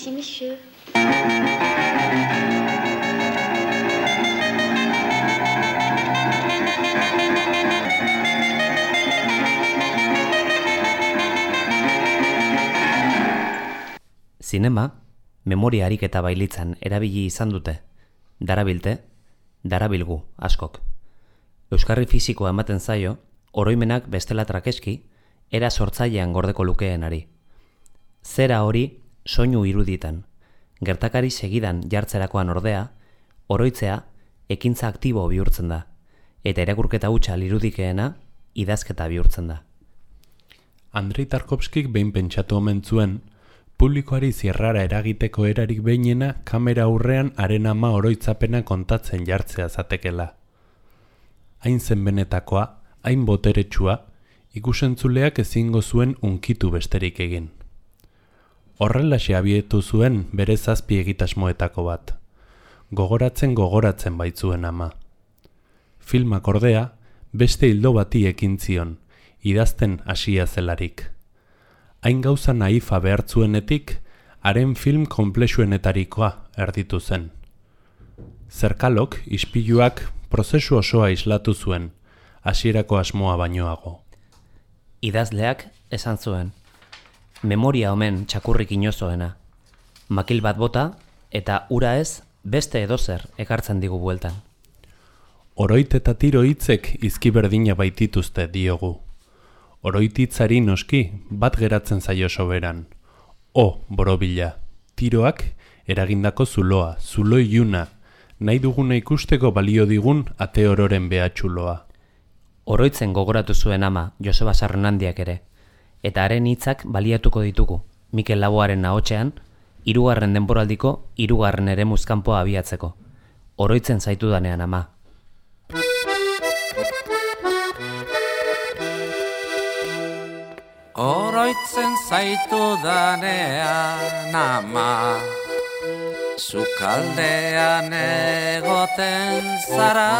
ici, monsieur. Zinema, memoria ariketa bailitzan erabili izan dute. Darabilte, darabilgu, askok. Euskarri fisikoa ematen zaio, oroimenak bestela trakeski, era sortzailean gordeko lukeenari. Zera hori, soinu iruditan. Gertakari segidan jartzerakoan ordea, oroitzea, ekintza aktibo bihurtzen da. Eta irakurketa hutsa lirudikeena, idazketa bihurtzen da. Andrei Tarkovskik behin pentsatu omen zuen, publikoari zierrara eragiteko erarik behinena kamera aurrean haren ama oroitzapena kontatzen jartzea zatekela. Hain zen benetakoa, hain boteretsua, ikusentzuleak ezingo zuen unkitu besterik egin. Horrela abietu zuen bere zazpi egitasmoetako bat. Gogoratzen gogoratzen baitzuen ama. Filmak ordea, beste hildo bati ekin zion, idazten hasia zelarik hain gauza naifa behartzuenetik, haren film komplexuenetarikoa erditu zen. Zerkalok, ispiluak, prozesu osoa islatu zuen, hasierako asmoa bainoago. Idazleak esan zuen, memoria omen txakurrik inozoena, makil bat bota eta ura ez beste edozer ekartzen digu bueltan. Oroit eta tiro hitzek izkiberdina baitituzte diogu oroititzari noski bat geratzen zaio soberan. O, borobila, tiroak eragindako zuloa, zulo iuna, nahi duguna ikusteko balio digun ate ororen behatxuloa. Oroitzen gogoratu zuen ama Joseba Sarrenandiak ere, eta haren hitzak baliatuko ditugu, Mikel Laboaren nahotxean, irugarren denboraldiko, irugarren ere muzkanpoa abiatzeko. Oroitzen zaitu danean ama, Oroitzen zaitu danean ama. Zukaldean egoten zara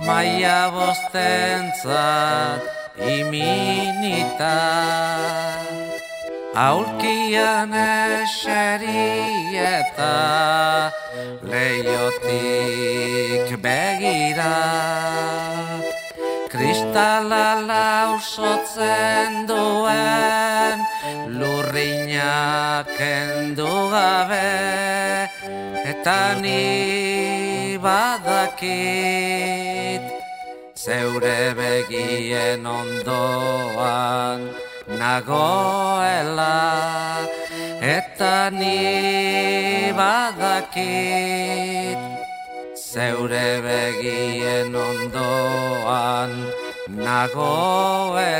Maia bostentzat iminita. Aulkian eseri eta leiotik begira. Kristala lausotzen duen lurriñak endu gabe. Eta ni badakit zeure begien ondoan nagoela Eta ni badakit zeure begien ondoan nagoela.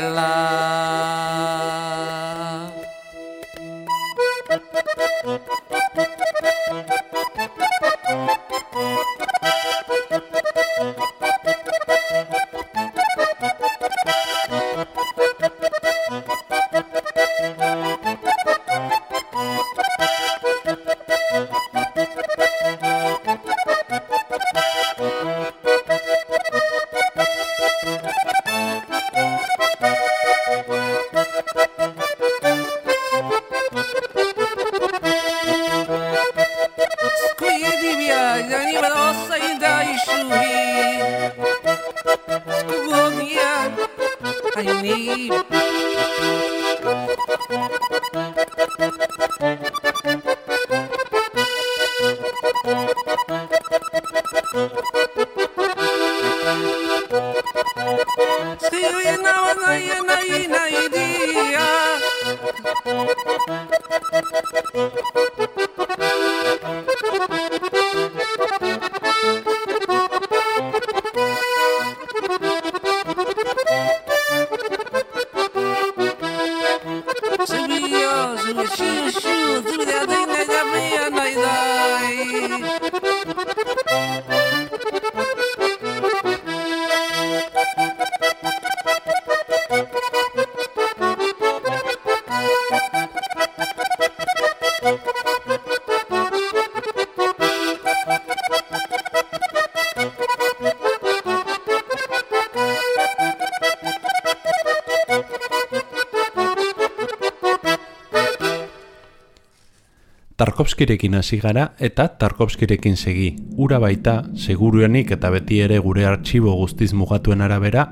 Tarkovskirekin hasi gara eta Tarkovskirekin segi. Ura baita, seguruenik eta beti ere gure artxibo guztiz mugatuen arabera,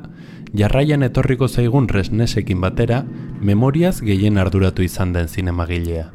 jarraian etorriko zaigun resnesekin batera, memoriaz gehien arduratu izan den zinemagilea.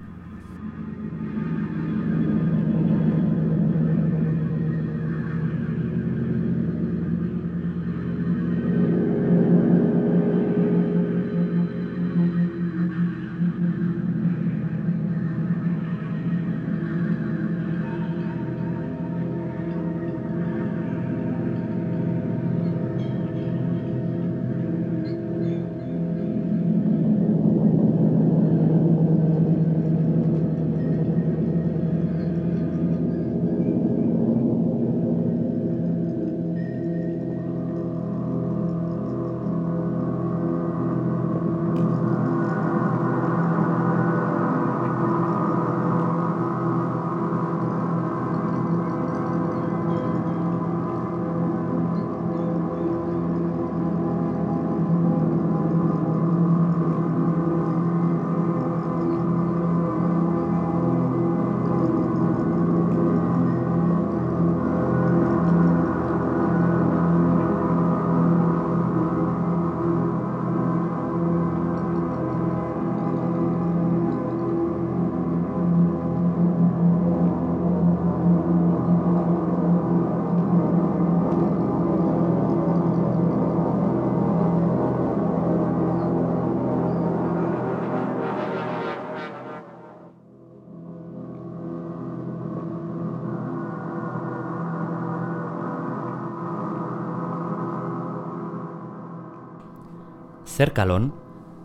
Zerkalon,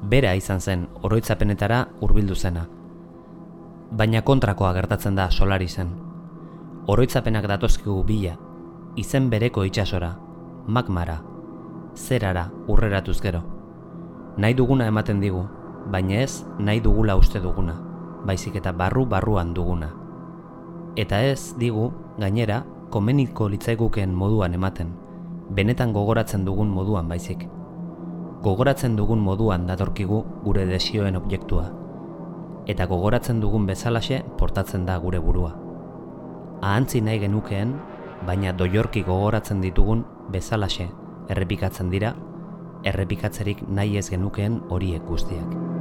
bera izan zen oroitzapenetara hurbildu zena. Baina kontrakoa gertatzen da solari zen. Oroitzapenak datozkigu bila, izen bereko itxasora, magmara, zerara urreratuz gero. Nahi duguna ematen digu, baina ez nahi dugula uste duguna, baizik eta barru-barruan duguna. Eta ez digu, gainera, komeniko litzaiguken moduan ematen, benetan gogoratzen dugun moduan baizik gogoratzen dugun moduan datorkigu gure desioen objektua, eta gogoratzen dugun bezalaxe portatzen da gure burua. Ahantzi nahi genukeen, baina doiorki gogoratzen ditugun bezalaxe errepikatzen dira, errepikatzerik nahi ez genukeen horiek guztiak.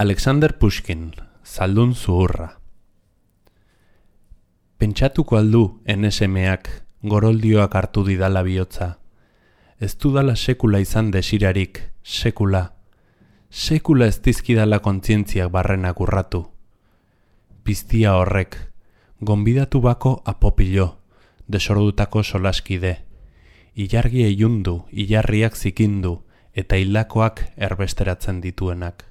Alexander Pushkin, zaldun zuhurra. Pentsatuko aldu NSMak goroldioak hartu didala bihotza. Ez dudala sekula izan desirarik, sekula. Sekula ez dizkidala kontzientziak barrenak urratu. Piztia horrek, gonbidatu bako apopilo, desordutako solaskide. Ilargi eiundu, ilarriak zikindu, eta hilakoak erbesteratzen dituenak.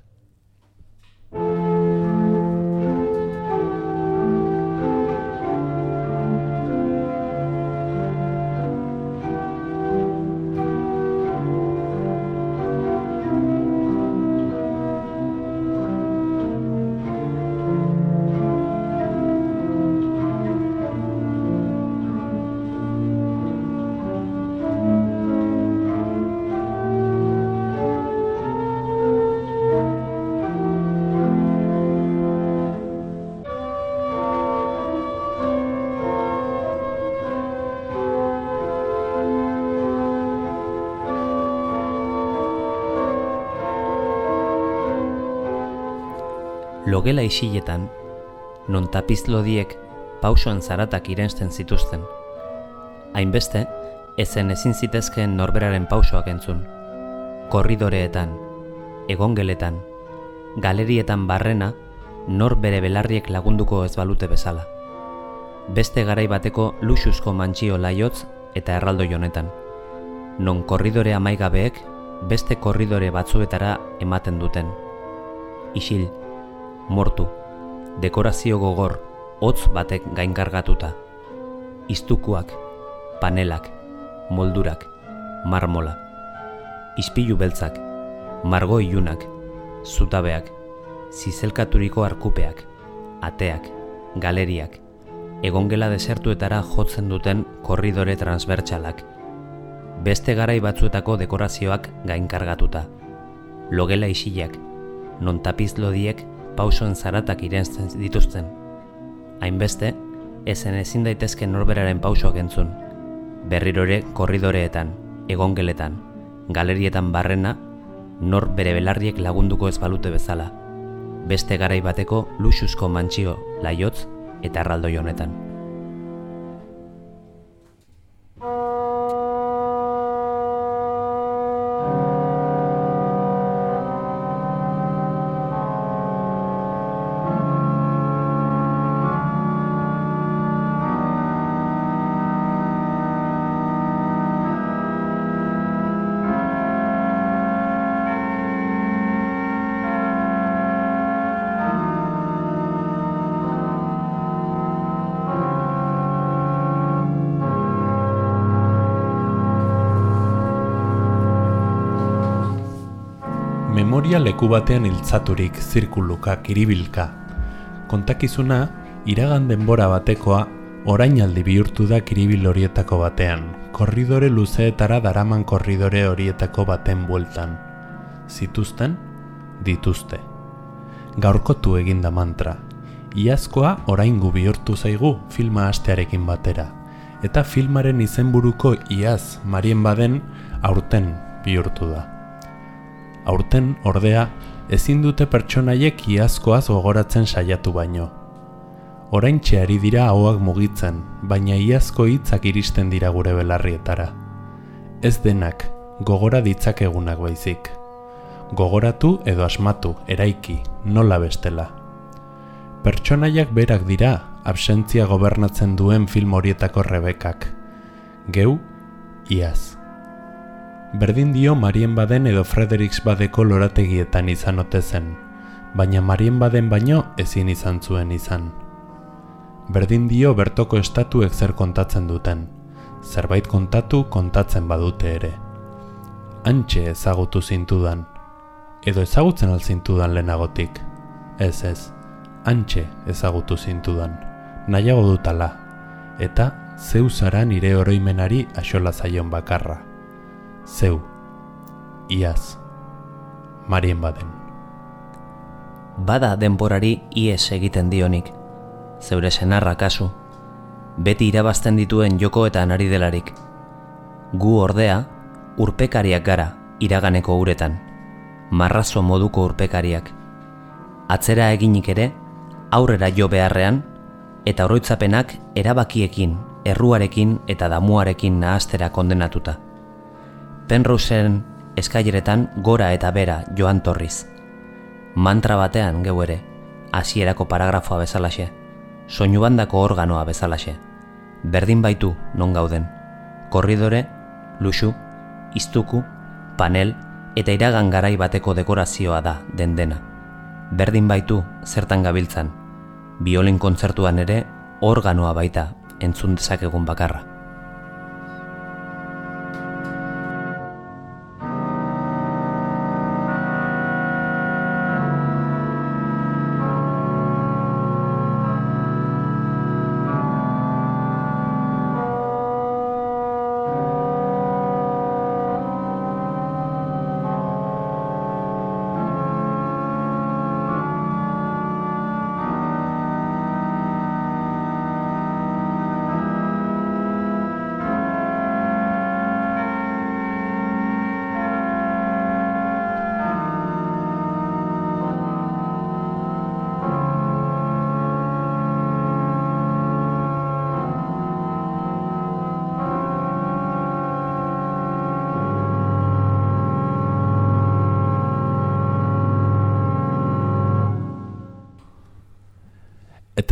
Logela isiletan, non tapizlodiek pausoan zaratak irensten zituzten. Hainbeste, ezen ezin zitezkeen norberaren pausoak entzun. Korridoreetan, egongeletan, galerietan barrena, nor bere belarriek lagunduko ez balute bezala. Beste garai bateko luxuzko mantxio laiotz eta erraldo jonetan. Non korridore amaigabeek beste korridore batzuetara ematen duten. Isil, mortu, dekorazio gogor, hotz batek gainkargatuta. Iztukuak, panelak, moldurak, marmola. Ispilu beltzak, margo ilunak, zutabeak, zizelkaturiko arkupeak, ateak, galeriak, egongela desertuetara jotzen duten korridore transbertsalak, beste garai batzuetako dekorazioak gainkargatuta, logela isilak, non tapizlodiek pausoen zaratak irentzen dituzten. Hainbeste, ezen ezin daitezke norberaren pausoak entzun, berrirore korridoreetan, egongeletan, galerietan barrena, nor bere belarriek lagunduko ez balute bezala, beste garai bateko luxuzko mantxio laiotz eta arraldoi honetan. Memoria leku batean iltzaturik zirkuluka kiribilka. Kontakizuna, iragan denbora batekoa, orainaldi bihurtu da kiribil horietako batean, korridore luzeetara daraman korridore horietako baten bueltan. Zituzten, dituzte. Gaurkotu eginda mantra. Iazkoa oraingu bihurtu zaigu filma hastearekin batera. Eta filmaren izenburuko iaz marien baden aurten bihurtu da. Aurten, ordea, ezin dute pertsonaiek iazkoaz gogoratzen saiatu baino. Oraintxe ari dira ahoak mugitzen, baina iazko hitzak iristen dira gure belarrietara. Ez denak, gogora ditzakegunak baizik. Gogoratu edo asmatu, eraiki, nola bestela. Pertsonaiak berak dira, absentzia gobernatzen duen film horietako rebekak. Geu, iaz. Berdin dio Marien Baden edo Frederiks Badeko lorategietan izan ote zen, baina Marien Baden baino ezin izan zuen izan. Berdin dio bertoko estatuek zer kontatzen duten, zerbait kontatu kontatzen badute ere. Antxe ezagutu zintudan, edo ezagutzen alzintudan lehenagotik. Ez ez, antxe ezagutu zintudan, nahiago dutala, eta zeu zara nire oroimenari axola zaion bakarra zeu, iaz, marien baden. Bada denborari ies egiten dionik, zeure senarra kasu, beti irabazten dituen joko eta nari delarik. Gu ordea, urpekariak gara iraganeko uretan, marrazo moduko urpekariak. Atzera eginik ere, aurrera jo beharrean, eta oroitzapenak erabakiekin, erruarekin eta damuarekin nahastera kondenatuta. Penroseen eskaileretan gora eta bera joan torriz. Mantra batean geu ere, hasierako paragrafoa bezalaxe, soinu bandako organoa bezalaxe. Berdin baitu non gauden. Korridore, luxu, iztuku, panel eta iragan garai bateko dekorazioa da den dena. Berdin baitu zertan gabiltzan. Biolin kontzertuan ere organoa baita entzun dezakegun bakarra.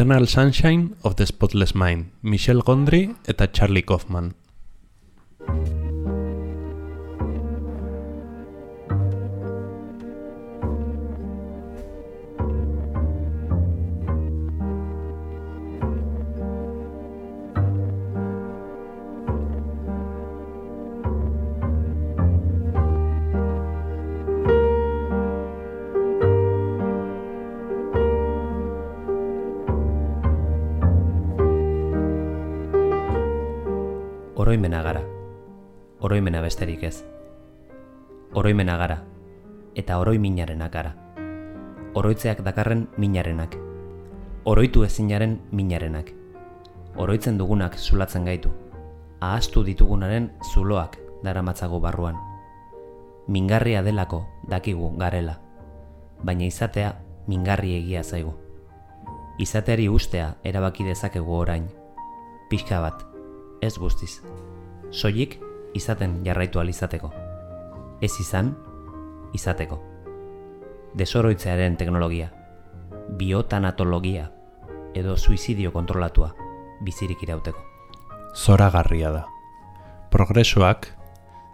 Eternal Sunshine of the Spotless Mind, Michel Gondry eta Charlie Kaufman. Besterik ez. Oroimena gara. Eta oroi minarenak gara. Oroitzeak dakarren minarenak. Oroitu ezinaren minarenak. Oroitzen dugunak zulatzen gaitu. Ahaztu ditugunaren zuloak daramatzago barruan. Mingarria delako dakigu garela. Baina izatea mingarri egia zaigu. Izateari ustea erabaki dezakegu orain. Pixka bat, ez guztiz. Soilik izaten jarraitu alizateko. Ez izan, izateko. Desoroitzearen teknologia, biotanatologia edo suizidio kontrolatua bizirik irauteko. Zoragarria da. Progresoak,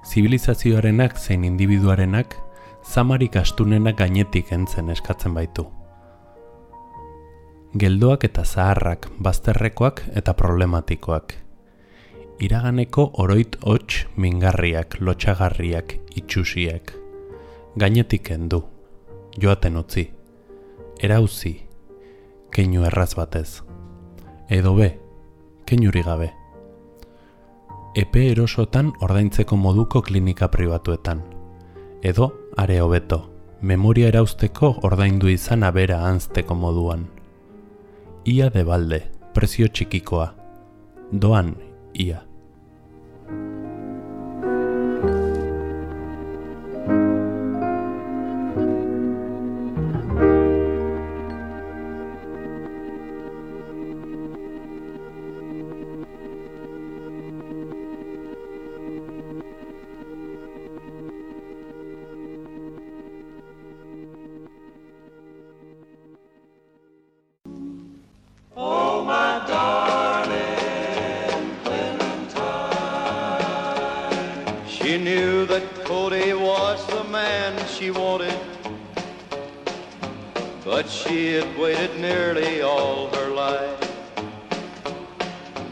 zibilizazioarenak zein individuarenak, zamarik astunenak gainetik entzen eskatzen baitu. Geldoak eta zaharrak, bazterrekoak eta problematikoak. Iraganeko oroit hots mingarriak, lotxagarriak, itxusiak. Gainetik kendu, joaten utzi, erauzi, keinu erraz batez. Edo be, keinuri gabe. Epe erosotan ordaintzeko moduko klinika pribatuetan. Edo, are hobeto, memoria erauzteko ordaindu izan abera anzteko moduan. Ia de balde, prezio txikikoa. Doan, ia.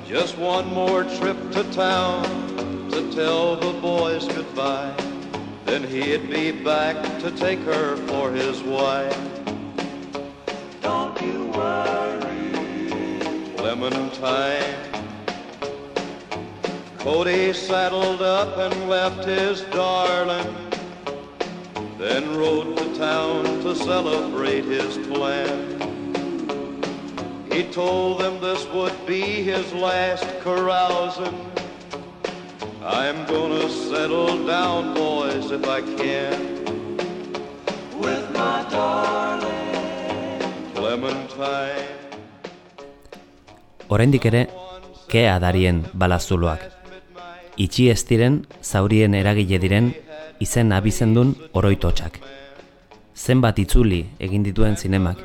Just one more trip to town to tell the boys goodbye. Then he'd be back to take her for his wife. Don't you worry, Clementine. Cody saddled up and left his darling, then rode to town to celebrate his plan. He told them this would be his last carousing. I'm gonna settle down, boys, if I can. With my darling, Clementine. Oraindik ere, kea darien balazuloak. Itxi ez diren, zaurien eragile diren, izen abizendun oroitotxak. Zenbat itzuli egin dituen zinemak,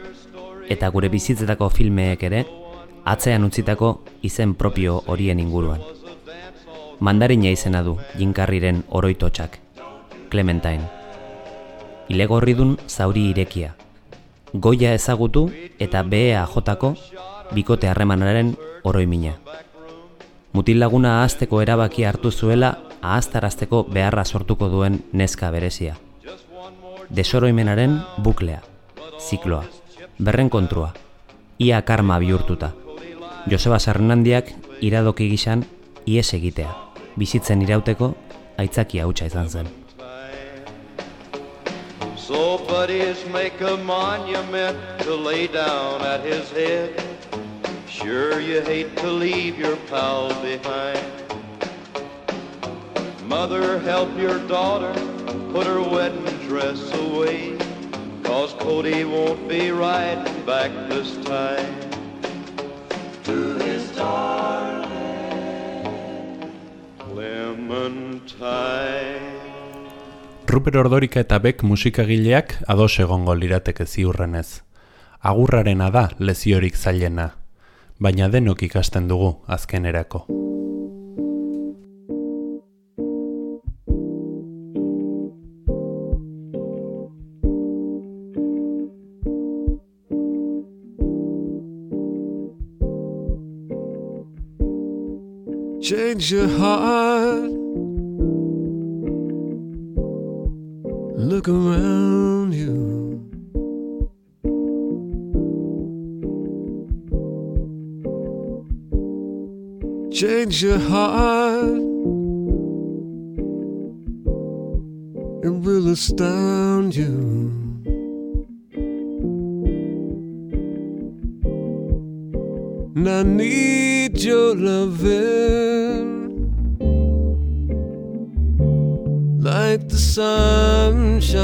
eta gure bizitzetako filmeek ere, atzean utzitako izen propio horien inguruan. Mandarina izena du jinkarriren oroitotxak, Clementine. Ilegorridun zauri irekia. Goia ezagutu eta behea jotako bikote harremanaren oroimina. Mutil laguna ahazteko erabaki hartu zuela ahaztarazteko beharra sortuko duen neska berezia. Desoroimenaren buklea, zikloa, berren kontrua, ia karma bihurtuta. Joseba Sarnandiak iradoki gisan ies egitea, bizitzen irauteko aitzaki hautsa izan zen. So buddies make a monument to lay down at his head. Sure you hate to leave your pal behind. Mother, help your daughter put her wedding dress away. Cause Cody won't be riding back this time To his darling Clementine Ruper Ordorika eta Bek musikagileak ados egongo lirateke ziurrenez. Agurrarena da leziorik zailena, baina denok ikasten dugu azkenerako. change your heart. Look around you. Change your heart. It will astound you. And I need need your loving like the sunshine.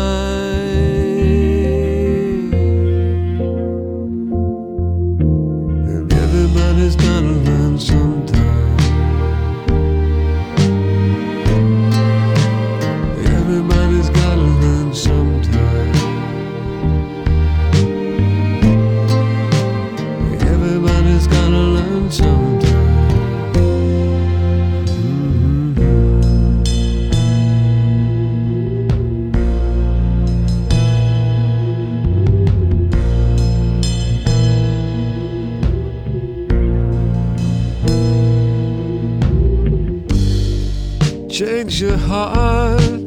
Everybody's gotta learn sometime. Everybody's gotta learn. your heart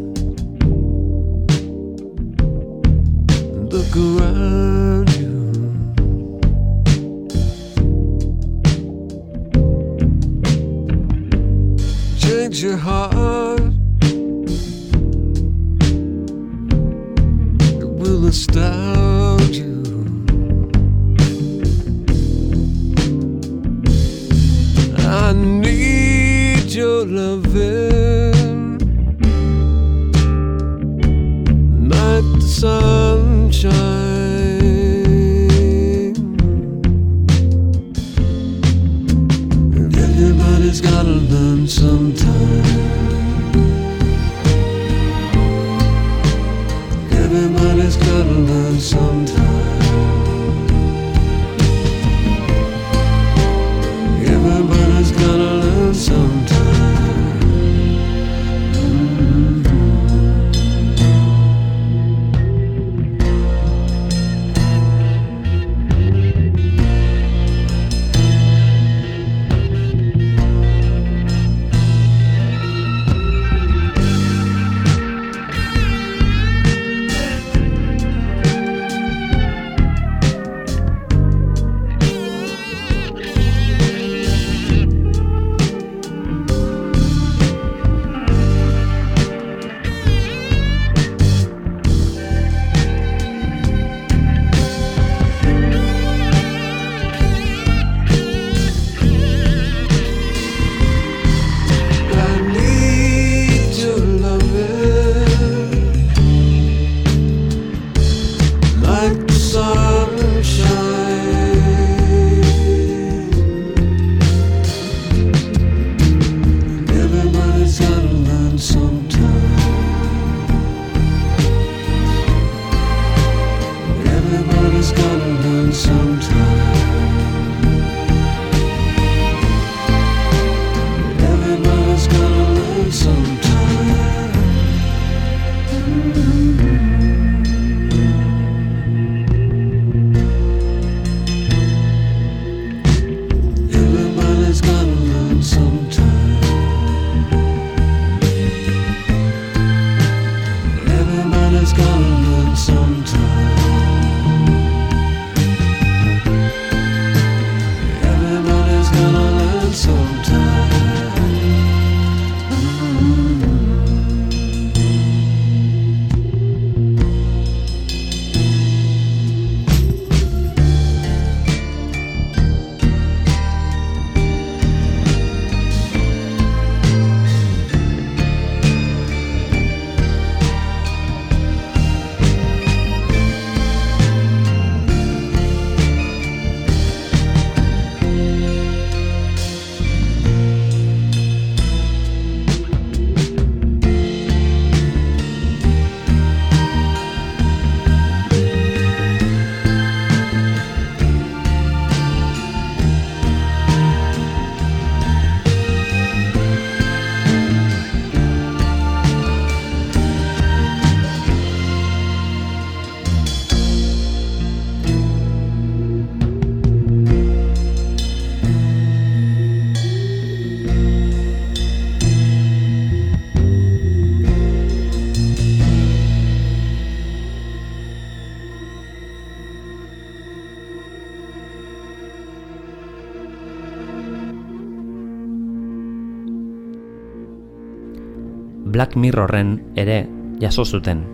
Black Mirrorren ere jaso zuten,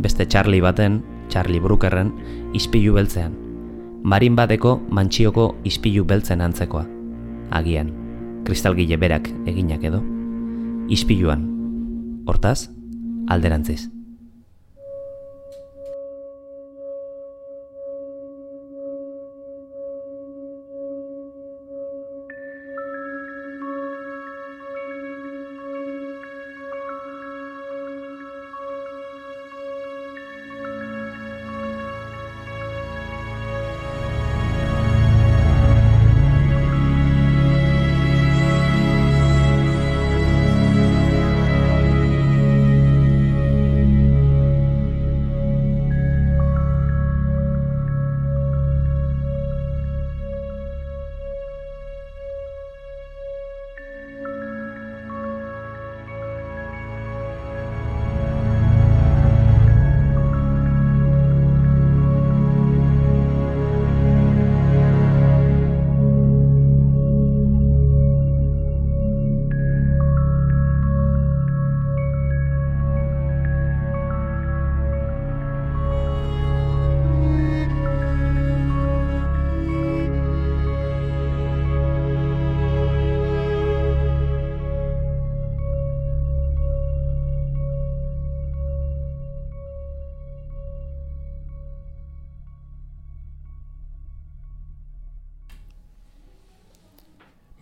beste Charlie baten, Charlie Brookerren, ispilu beltzean. Marin badeko mantxioko ispilu beltzen antzekoa. Agian, kristalgile berak eginak edo. Ispiluan. Hortaz, alderantziz.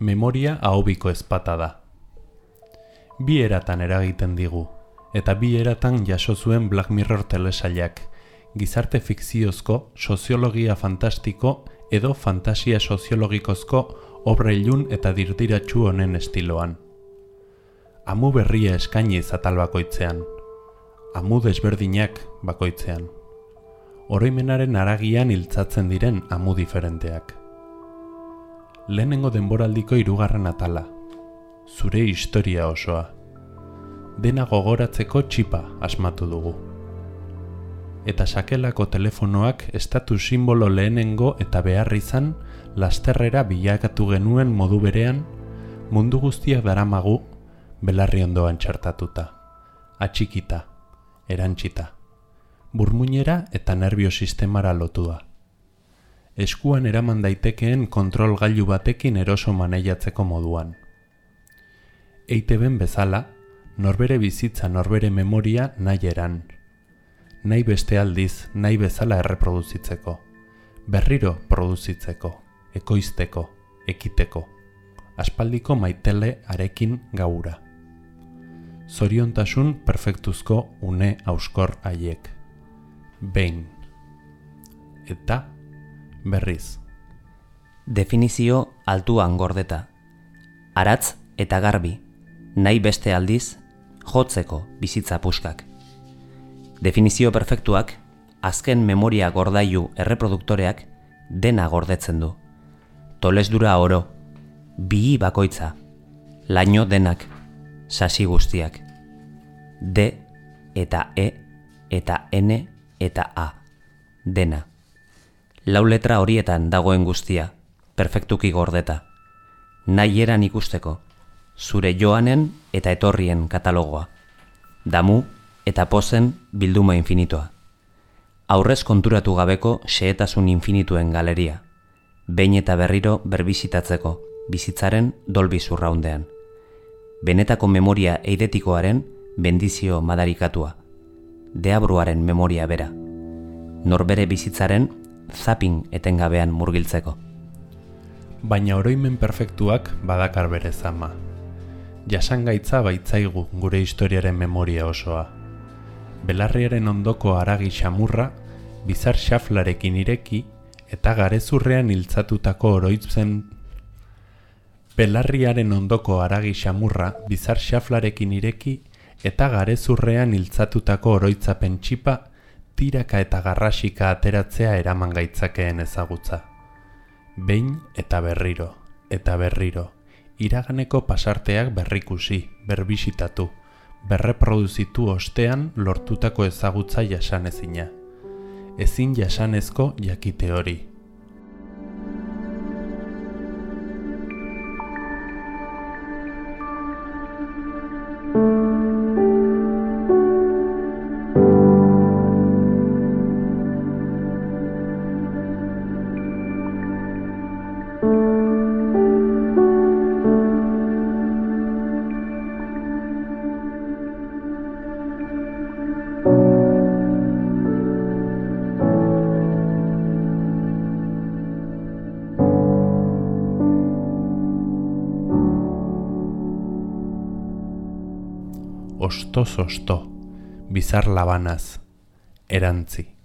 Memoria ahobiko ezpata da. Bi eratan eragiten digu, eta bi eratan jaso zuen Black Mirror telesailak, gizarte fikziozko, soziologia fantastiko edo fantasia soziologikozko obra ilun eta dirdiratxu honen estiloan. Amu berria eskainiz atal bakoitzean, amu desberdinak bakoitzean. Oroimenaren aragian hiltzatzen diren amu diferenteak lehenengo denboraldiko hirugarren atala. Zure historia osoa. Dena gogoratzeko txipa asmatu dugu. Eta sakelako telefonoak estatu simbolo lehenengo eta behar izan lasterrera bilakatu genuen modu berean mundu guztiak daramagu belarri ondoan txartatuta. Atxikita, erantxita, burmuinera eta nerviosistemara lotua eskuan eraman daitekeen kontrol gailu batekin eroso maneiatzeko moduan. Eiteben bezala, norbere bizitza norbere memoria nahi eran. Nahi beste aldiz, nahi bezala erreproduzitzeko. Berriro produzitzeko, ekoizteko, ekiteko. Aspaldiko maitele arekin gaura. Zoriontasun perfektuzko une auskor haiek. Behin. Eta berriz. Definizio altuan gordeta. Aratz eta garbi, nahi beste aldiz, jotzeko bizitza puskak. Definizio perfektuak, azken memoria gordailu erreproduktoreak dena gordetzen du. Tolesdura oro, bihi bakoitza, laino denak, sasi guztiak. D eta E eta N eta A. Dena lau letra horietan dagoen guztia, perfektuki gordeta. Nahi eran ikusteko, zure joanen eta etorrien katalogoa. Damu eta pozen bilduma infinitoa. Aurrez konturatu gabeko xeetasun infinituen galeria. Behin eta berriro berbizitatzeko, bizitzaren dolbi zurraundean. Benetako memoria eidetikoaren bendizio madarikatua. Deabruaren memoria bera. Norbere bizitzaren zapping etengabean murgiltzeko. Baina oroimen perfektuak badakar bere zama. Jasangaitza baitzaigu gure historiaren memoria osoa. Belarriaren ondoko aragi xamurra, bizar xaflarekin ireki eta garezurrean hiltzatutako oroitzen Belarriaren ondoko aragi xamurra, bizar xaflarekin ireki eta garezurrean hiltzatutako oroitzapen txipa tiraka eta garrasika ateratzea eraman gaitzakeen ezagutza. Behin eta berriro, eta berriro, iraganeko pasarteak berrikusi, berbisitatu, berreproduzitu ostean lortutako ezagutza jasanezina. Ezin jasanezko jakite hori. Ostoz-osto, bizar labanaz, erantzi.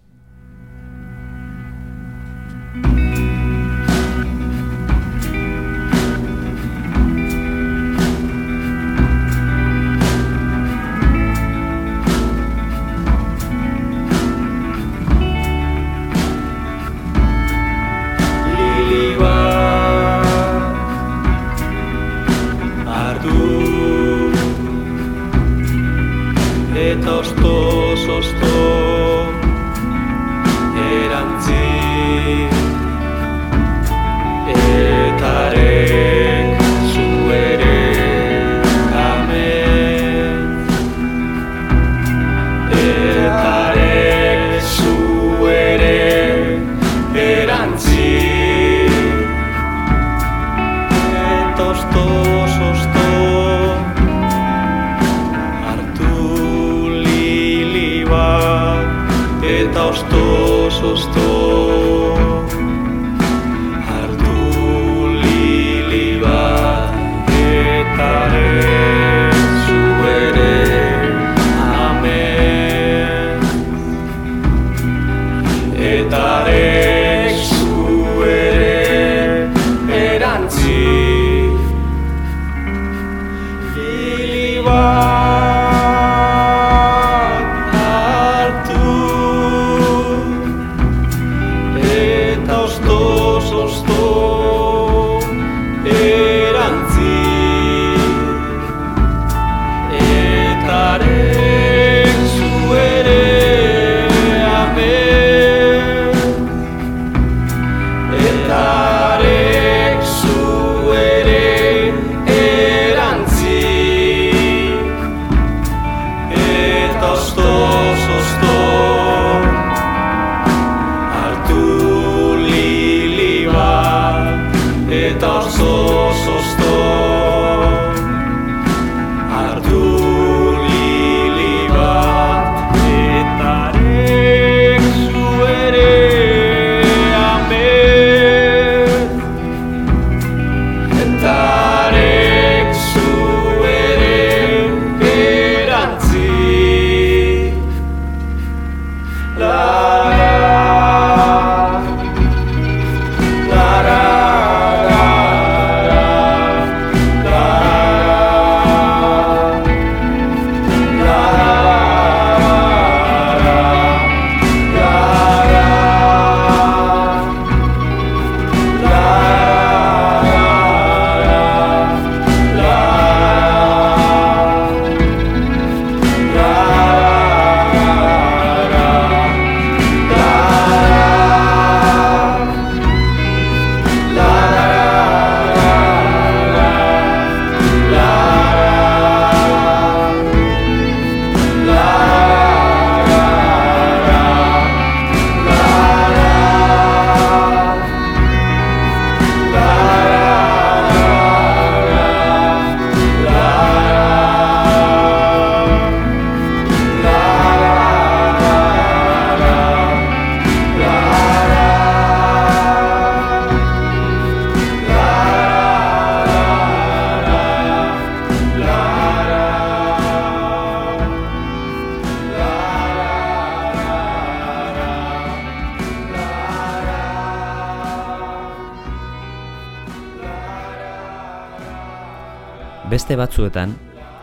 Beste batzuetan,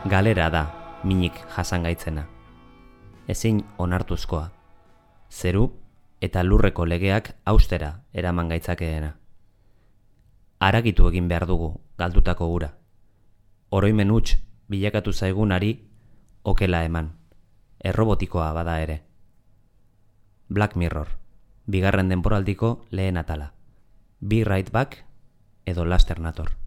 galera da minik jasangaitzena. Ezin onartuzkoa. Zeru eta lurreko legeak austera eraman gaitzakeena. Aragitu egin behar dugu galdutako ura. Oroimen huts bilakatu zaigunari okela eman. Errobotikoa bada ere. Black Mirror, bigarren denporaldiko lehen atala. Be Right Back edo Laster Nator.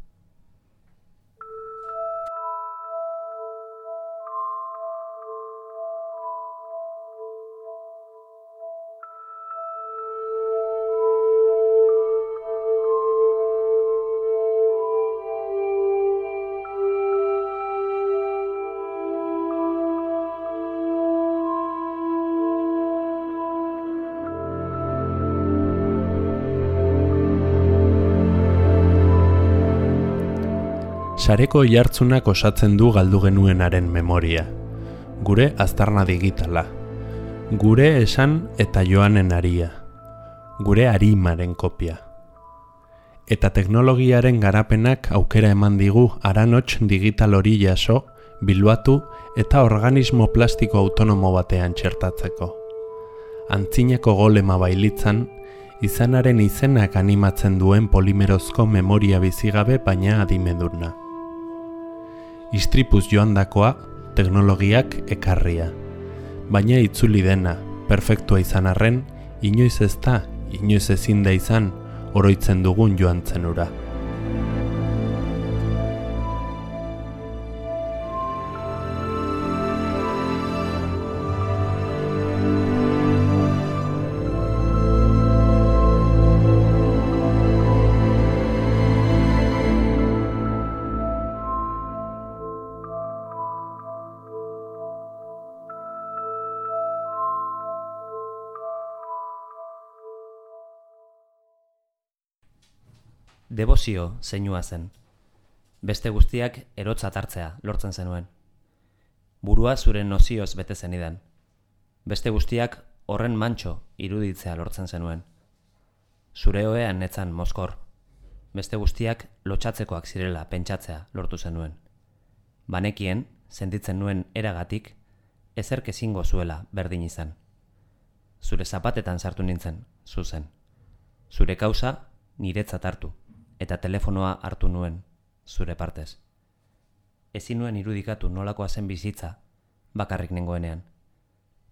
Sareko jartzunak osatzen du galdu genuenaren memoria. gure aztarna digitala, gure esan eta joanen aria, gure arimaren kopia. Eta teknologiaren garapenak aukera eman digu aranots digital hori jaso, bilbatu eta organismo plastiko autonomo batean txertatzeko. Antzineko golema bailitzan, izanaren izenak animatzen duen polimerozko memoria bizigabe baina adimedurna. Istripuz joandakoa teknologiak ekarria. Baina itzuli dena, perfektua izan arren, inoiz ez da, inoiz ezin da izan, oroitzen dugun joan zenura. Debozio zeinua zen. Beste guztiak erotzat hartzea lortzen zenuen. Burua zure nozioz bete zenidan. Beste guztiak horren mantxo iruditzea lortzen zenuen. Zure hoean netzan moskor. Beste guztiak lotxatzekoak zirela pentsatzea lortu zenuen. Banekien, sentitzen nuen eragatik, ezerk ezingo zuela berdin izan. Zure zapatetan sartu nintzen, zuzen. Zure kausa niretzat hartu eta telefonoa hartu nuen, zure partez. Ezin nuen irudikatu nolakoa zen bizitza, bakarrik nengoenean.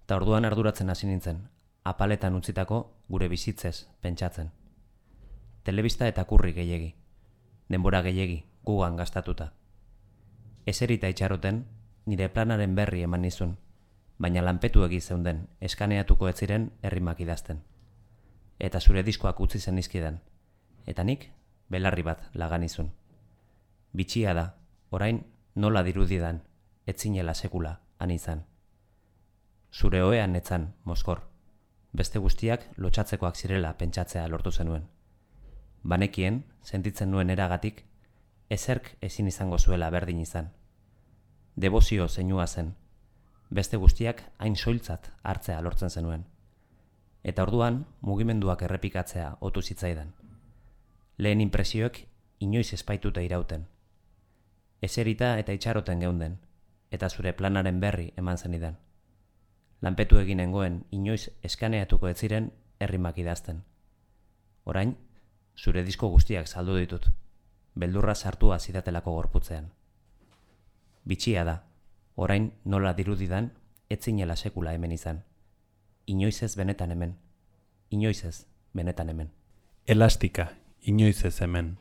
Ta orduan arduratzen hasi nintzen, apaletan utzitako gure bizitzez pentsatzen. Telebista eta kurri gehiegi, denbora gehiegi gugan gastatuta. Eserita itxaroten, nire planaren berri eman nizun, baina lanpetu egi zeunden eskaneatuko ez ziren herrimak idazten. Eta zure diskoak utzi zen izkidan, eta nik belarri bat lagan izun. Bitxia da, orain nola dirudidan, etzinela sekula, han izan. Zure hoean netzan, Moskor, beste guztiak lotxatzekoak zirela pentsatzea lortu zenuen. Banekien, sentitzen nuen eragatik, ezerk ezin izango zuela berdin izan. Debozio zeinua zen, beste guztiak hain soiltzat hartzea lortzen zenuen. Eta orduan, mugimenduak errepikatzea otu zitzaidan lehen impresioek inoiz espaituta irauten. Ezerita eta itxaroten geunden, eta zure planaren berri eman zenidan. Lanpetu eginengoen inoiz eskaneatuko ez ziren herrimak idazten. Orain, zure disko guztiak saldu ditut, beldurra sartua zidatelako gorputzean. Bitxia da, orain nola dirudidan, etzinela sekula hemen izan. Inoiz ez benetan hemen. Inoiz ez benetan hemen. Elastika, inoiz ez hemen.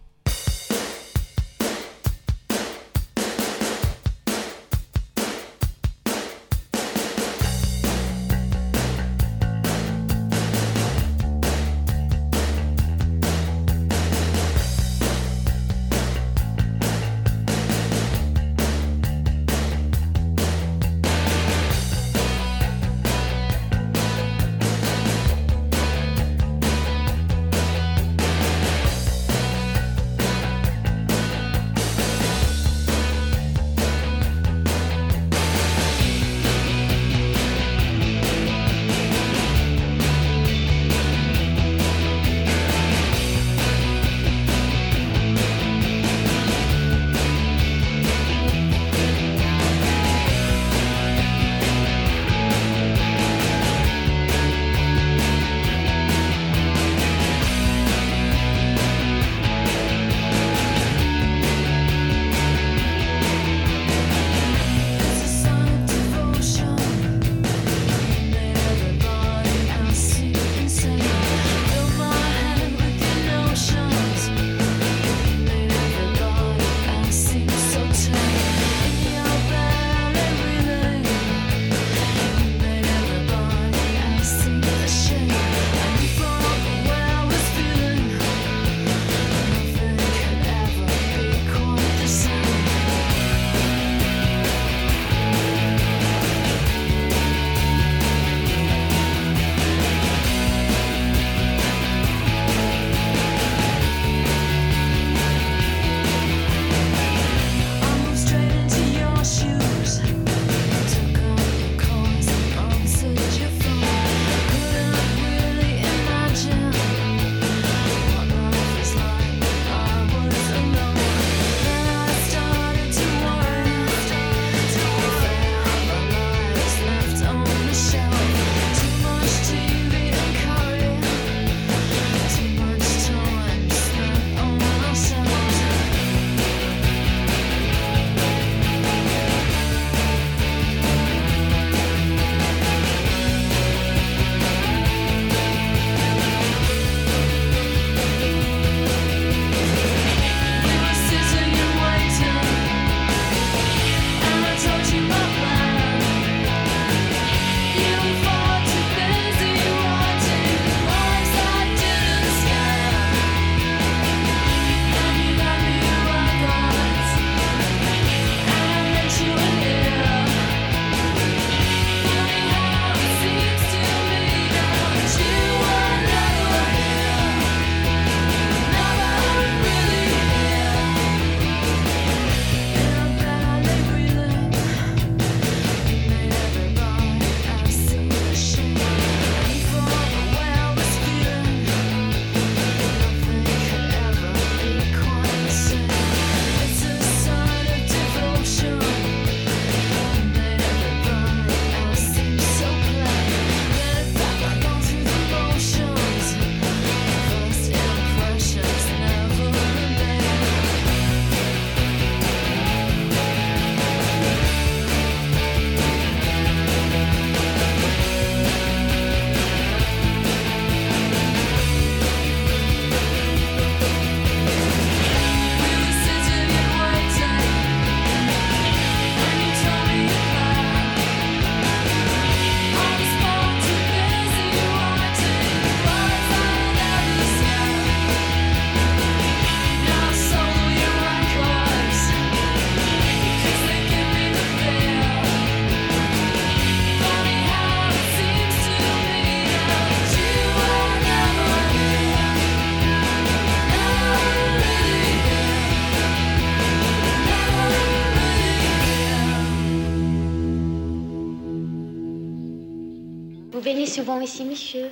Merci, monsieur.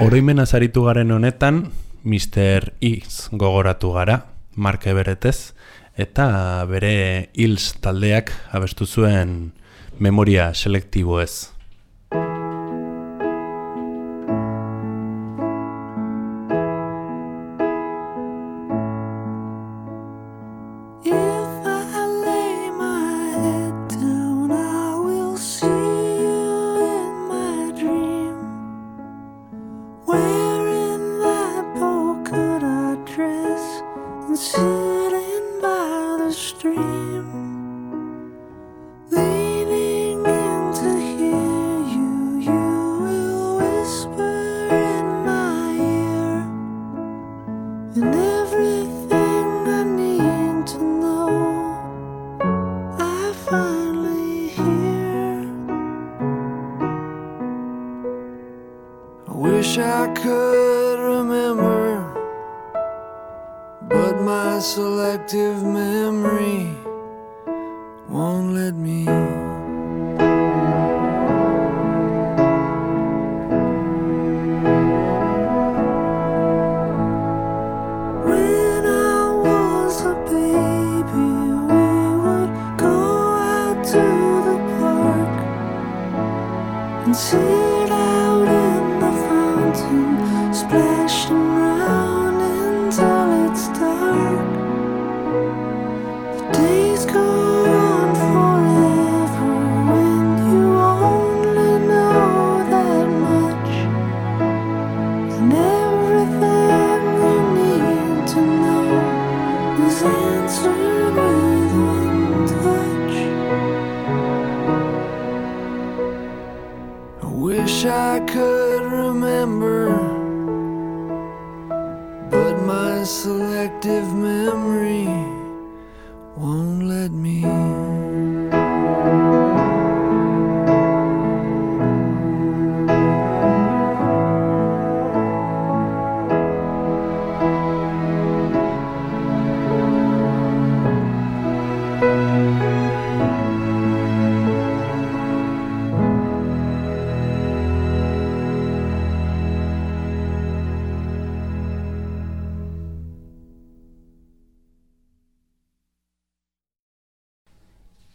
Oroimen azaritu garen honetan, Mr. X gogoratu gara, marke beretez, eta bere Hills taldeak abestu zuen memoria selektibo ez.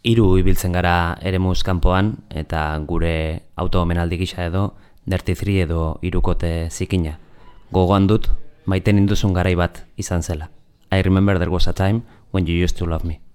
hiru ibiltzen gara eremuz kanpoan eta gure autoomenaldi gisa edo Dirty Three edo irukote zikina. Gogoan dut, maiten induzun garai bat izan zela. I remember there was a time when you used to love me.